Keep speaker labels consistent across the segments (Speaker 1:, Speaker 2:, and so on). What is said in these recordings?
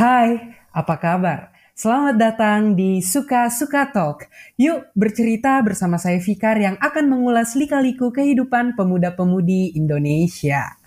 Speaker 1: Hai, apa kabar? Selamat datang di Suka Suka Talk. Yuk bercerita bersama saya Fikar yang akan mengulas lika-liku kehidupan pemuda-pemudi Indonesia.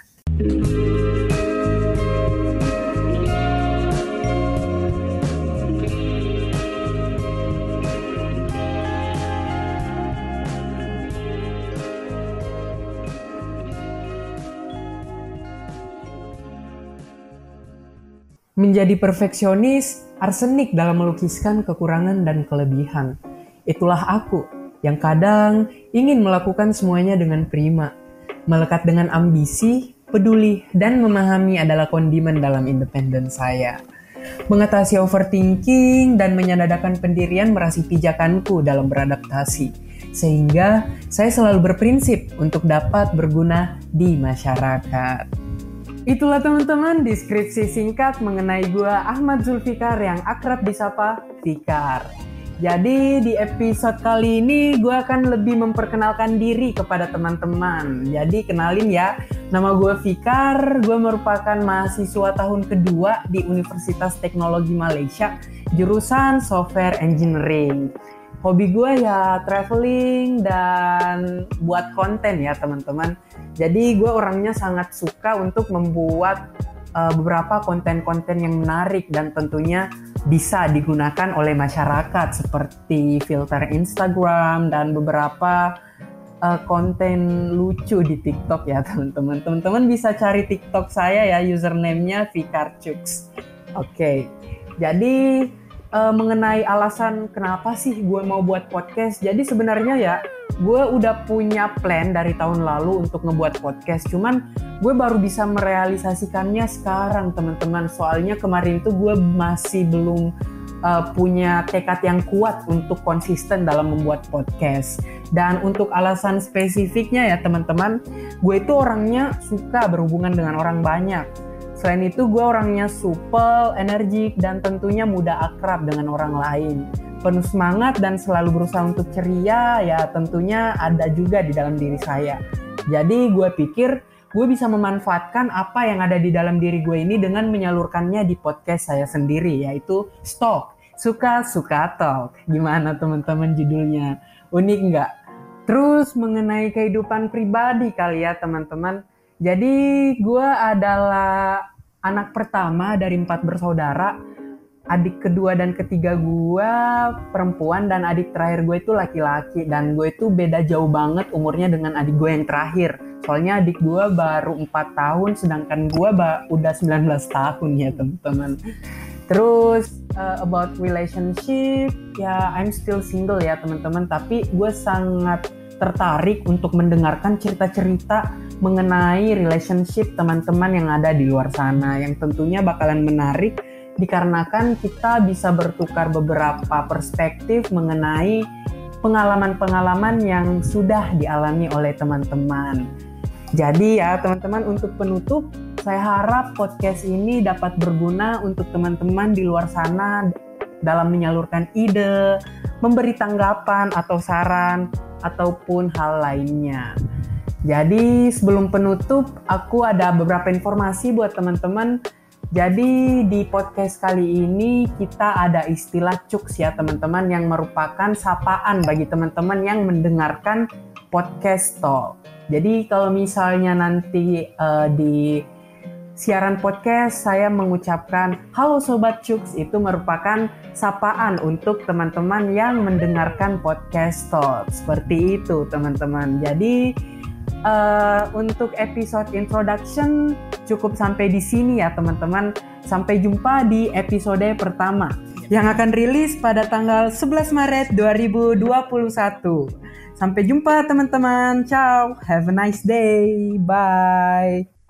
Speaker 1: Menjadi perfeksionis, arsenik dalam melukiskan kekurangan dan kelebihan. Itulah aku yang kadang ingin melakukan semuanya dengan prima. Melekat dengan ambisi, peduli, dan memahami adalah kondimen dalam independen saya. Mengatasi overthinking dan menyadadakan pendirian merasi pijakanku dalam beradaptasi. Sehingga saya selalu berprinsip untuk dapat berguna di masyarakat. Itulah teman-teman deskripsi singkat mengenai gua Ahmad Zulfikar yang akrab disapa Fikar. Jadi di episode kali ini gue akan lebih memperkenalkan diri kepada teman-teman. Jadi kenalin ya, nama gue Fikar, gue merupakan mahasiswa tahun kedua di Universitas Teknologi Malaysia, jurusan Software Engineering hobi gue ya traveling dan buat konten ya teman-teman. Jadi gue orangnya sangat suka untuk membuat uh, beberapa konten-konten yang menarik dan tentunya bisa digunakan oleh masyarakat seperti filter Instagram dan beberapa uh, konten lucu di TikTok ya teman-teman. Teman-teman bisa cari TikTok saya ya username-nya Vikarchux. Oke. Okay. Jadi uh, mengenai alasan kenapa sih gue mau buat podcast. Jadi sebenarnya ya gue udah punya plan dari tahun lalu untuk ngebuat podcast. Cuman gue baru bisa merealisasikannya sekarang teman-teman. Soalnya kemarin tuh gue masih belum uh, punya tekad yang kuat untuk konsisten dalam membuat podcast. Dan untuk alasan spesifiknya ya teman-teman, gue itu orangnya suka berhubungan dengan orang banyak Selain itu gue orangnya supel, energik, dan tentunya mudah akrab dengan orang lain. Penuh semangat dan selalu berusaha untuk ceria, ya tentunya ada juga di dalam diri saya. Jadi gue pikir gue bisa memanfaatkan apa yang ada di dalam diri gue ini dengan menyalurkannya di podcast saya sendiri, yaitu Stok. Suka-suka talk. Gimana teman-teman judulnya? Unik nggak? Terus mengenai kehidupan pribadi kali ya teman-teman. Jadi gue adalah anak pertama dari empat bersaudara adik kedua dan ketiga gue perempuan dan adik terakhir gue itu laki-laki. Dan gue itu beda jauh banget umurnya dengan adik gue yang terakhir. Soalnya adik gue baru 4 tahun sedangkan gue udah 19 tahun ya teman-teman. Terus uh, about relationship ya I'm still single ya teman-teman. Tapi gue sangat tertarik untuk mendengarkan cerita-cerita mengenai relationship teman-teman yang ada di luar sana yang tentunya bakalan menarik dikarenakan kita bisa bertukar beberapa perspektif mengenai pengalaman-pengalaman yang sudah dialami oleh teman-teman. Jadi ya teman-teman untuk penutup saya harap podcast ini dapat berguna untuk teman-teman di luar sana dalam menyalurkan ide, memberi tanggapan atau saran ataupun hal lainnya. Jadi sebelum penutup, aku ada beberapa informasi buat teman-teman. Jadi di podcast kali ini kita ada istilah cuks ya teman-teman yang merupakan sapaan bagi teman-teman yang mendengarkan podcast talk. Jadi kalau misalnya nanti uh, di siaran podcast saya mengucapkan halo sobat cuks itu merupakan sapaan untuk teman-teman yang mendengarkan podcast talk. Seperti itu teman-teman. Jadi uh, untuk episode introduction cukup sampai di sini ya teman-teman. Sampai jumpa di episode pertama yang akan rilis pada tanggal 11 Maret 2021. Sampai jumpa teman-teman. Ciao. Have a nice day. Bye.